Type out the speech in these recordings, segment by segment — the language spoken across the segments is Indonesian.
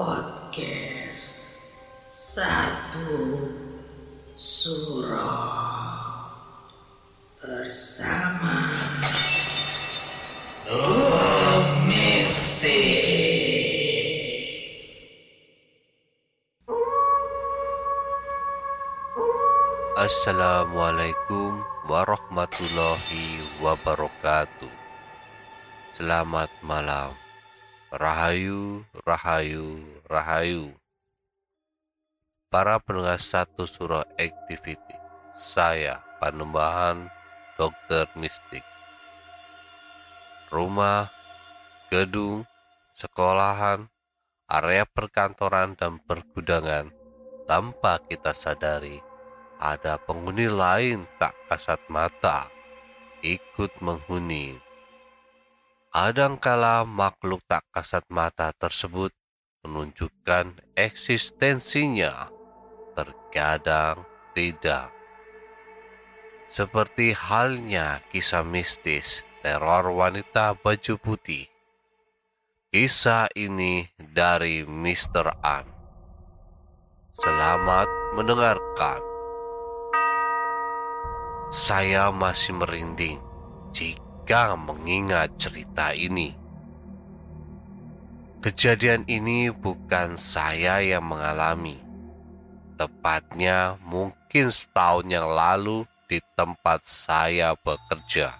podcast satu surah bersama Mistik. Assalamualaikum warahmatullahi wabarakatuh. Selamat malam. Rahayu, rahayu, rahayu. Para pendengar satu surah activity. Saya Panembahan Dokter Mistik. Rumah, gedung, sekolahan, area perkantoran dan pergudangan tanpa kita sadari ada penghuni lain tak kasat mata ikut menghuni. Kadangkala makhluk tak kasat mata tersebut menunjukkan eksistensinya, terkadang tidak. Seperti halnya kisah mistis teror wanita baju putih. Kisah ini dari Mr. An. Selamat mendengarkan. Saya masih merinding jika mengingat cerita ini. Kejadian ini bukan saya yang mengalami. Tepatnya mungkin setahun yang lalu di tempat saya bekerja.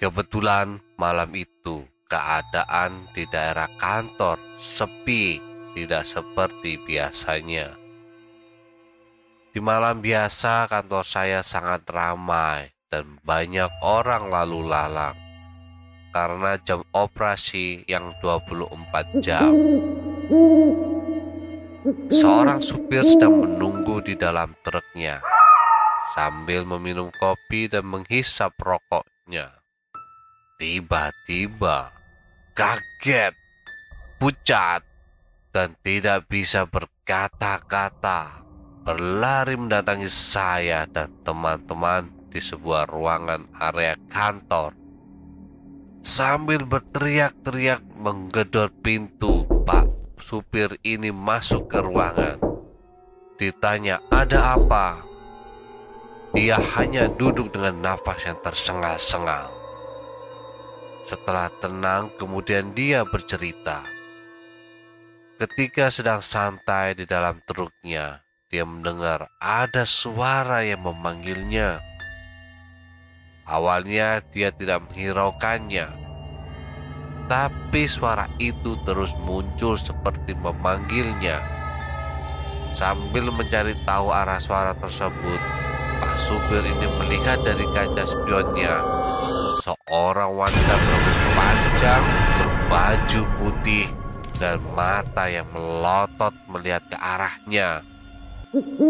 Kebetulan malam itu keadaan di daerah kantor sepi, tidak seperti biasanya. Di malam biasa kantor saya sangat ramai dan banyak orang lalu lalang karena jam operasi yang 24 jam. Seorang supir sedang menunggu di dalam truknya sambil meminum kopi dan menghisap rokoknya. Tiba-tiba kaget, pucat, dan tidak bisa berkata-kata berlari mendatangi saya dan teman-teman di sebuah ruangan area kantor. Sambil berteriak-teriak menggedor pintu, Pak supir ini masuk ke ruangan. Ditanya, ada apa? Dia hanya duduk dengan nafas yang tersengal-sengal. Setelah tenang, kemudian dia bercerita. Ketika sedang santai di dalam truknya, dia mendengar ada suara yang memanggilnya. Awalnya dia tidak menghiraukannya, tapi suara itu terus muncul seperti memanggilnya. Sambil mencari tahu arah suara tersebut, Pak supir ini melihat dari kaca spionnya seorang wanita berambut panjang, berbaju putih, dan mata yang melotot melihat ke arahnya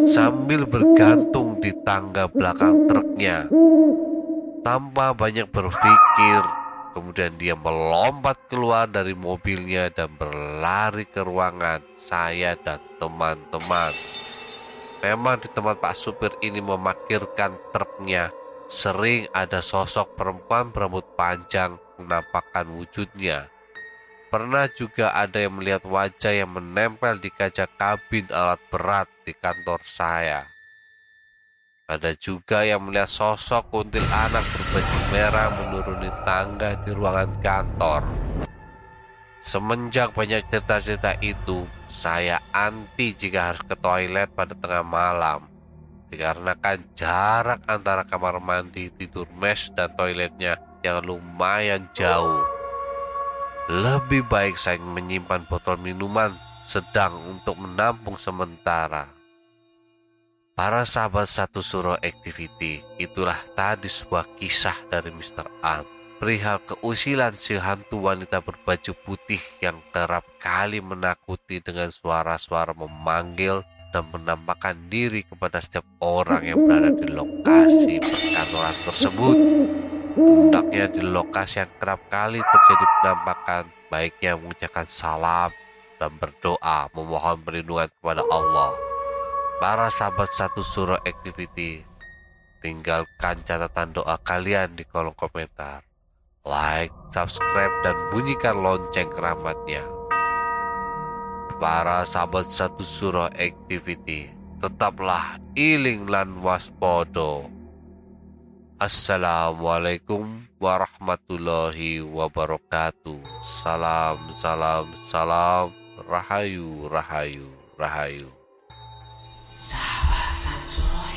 sambil bergantung di tangga belakang truknya. Tanpa banyak berpikir, kemudian dia melompat keluar dari mobilnya dan berlari ke ruangan saya dan teman-teman. Memang di tempat Pak supir ini memakirkan truknya, sering ada sosok perempuan berambut panjang menampakkan wujudnya. Pernah juga ada yang melihat wajah yang menempel di kaca kabin alat berat di kantor saya. Ada juga yang melihat sosok kuntil anak berbaju merah menuruni tangga di ruangan kantor. Semenjak banyak cerita-cerita itu, saya anti jika harus ke toilet pada tengah malam. Dikarenakan jarak antara kamar mandi, tidur mes, dan toiletnya yang lumayan jauh. Lebih baik saya menyimpan botol minuman sedang untuk menampung sementara. Para sahabat satu suro activity, itulah tadi sebuah kisah dari Mr. Am perihal keusilan si hantu wanita berbaju putih yang kerap kali menakuti dengan suara-suara memanggil dan menampakkan diri kepada setiap orang yang berada di lokasi perkantoran tersebut. Hendaknya di lokasi yang kerap kali terjadi penampakan, baiknya mengucapkan salam dan berdoa memohon perlindungan kepada Allah. Para sahabat satu surah activity, tinggalkan catatan doa kalian di kolom komentar like, subscribe, dan bunyikan lonceng keramatnya. Para sahabat satu surah activity, tetaplah iling lan waspodo. Assalamualaikum warahmatullahi wabarakatuh. Salam, salam, salam. Rahayu, rahayu, rahayu. Sahabat Sansuro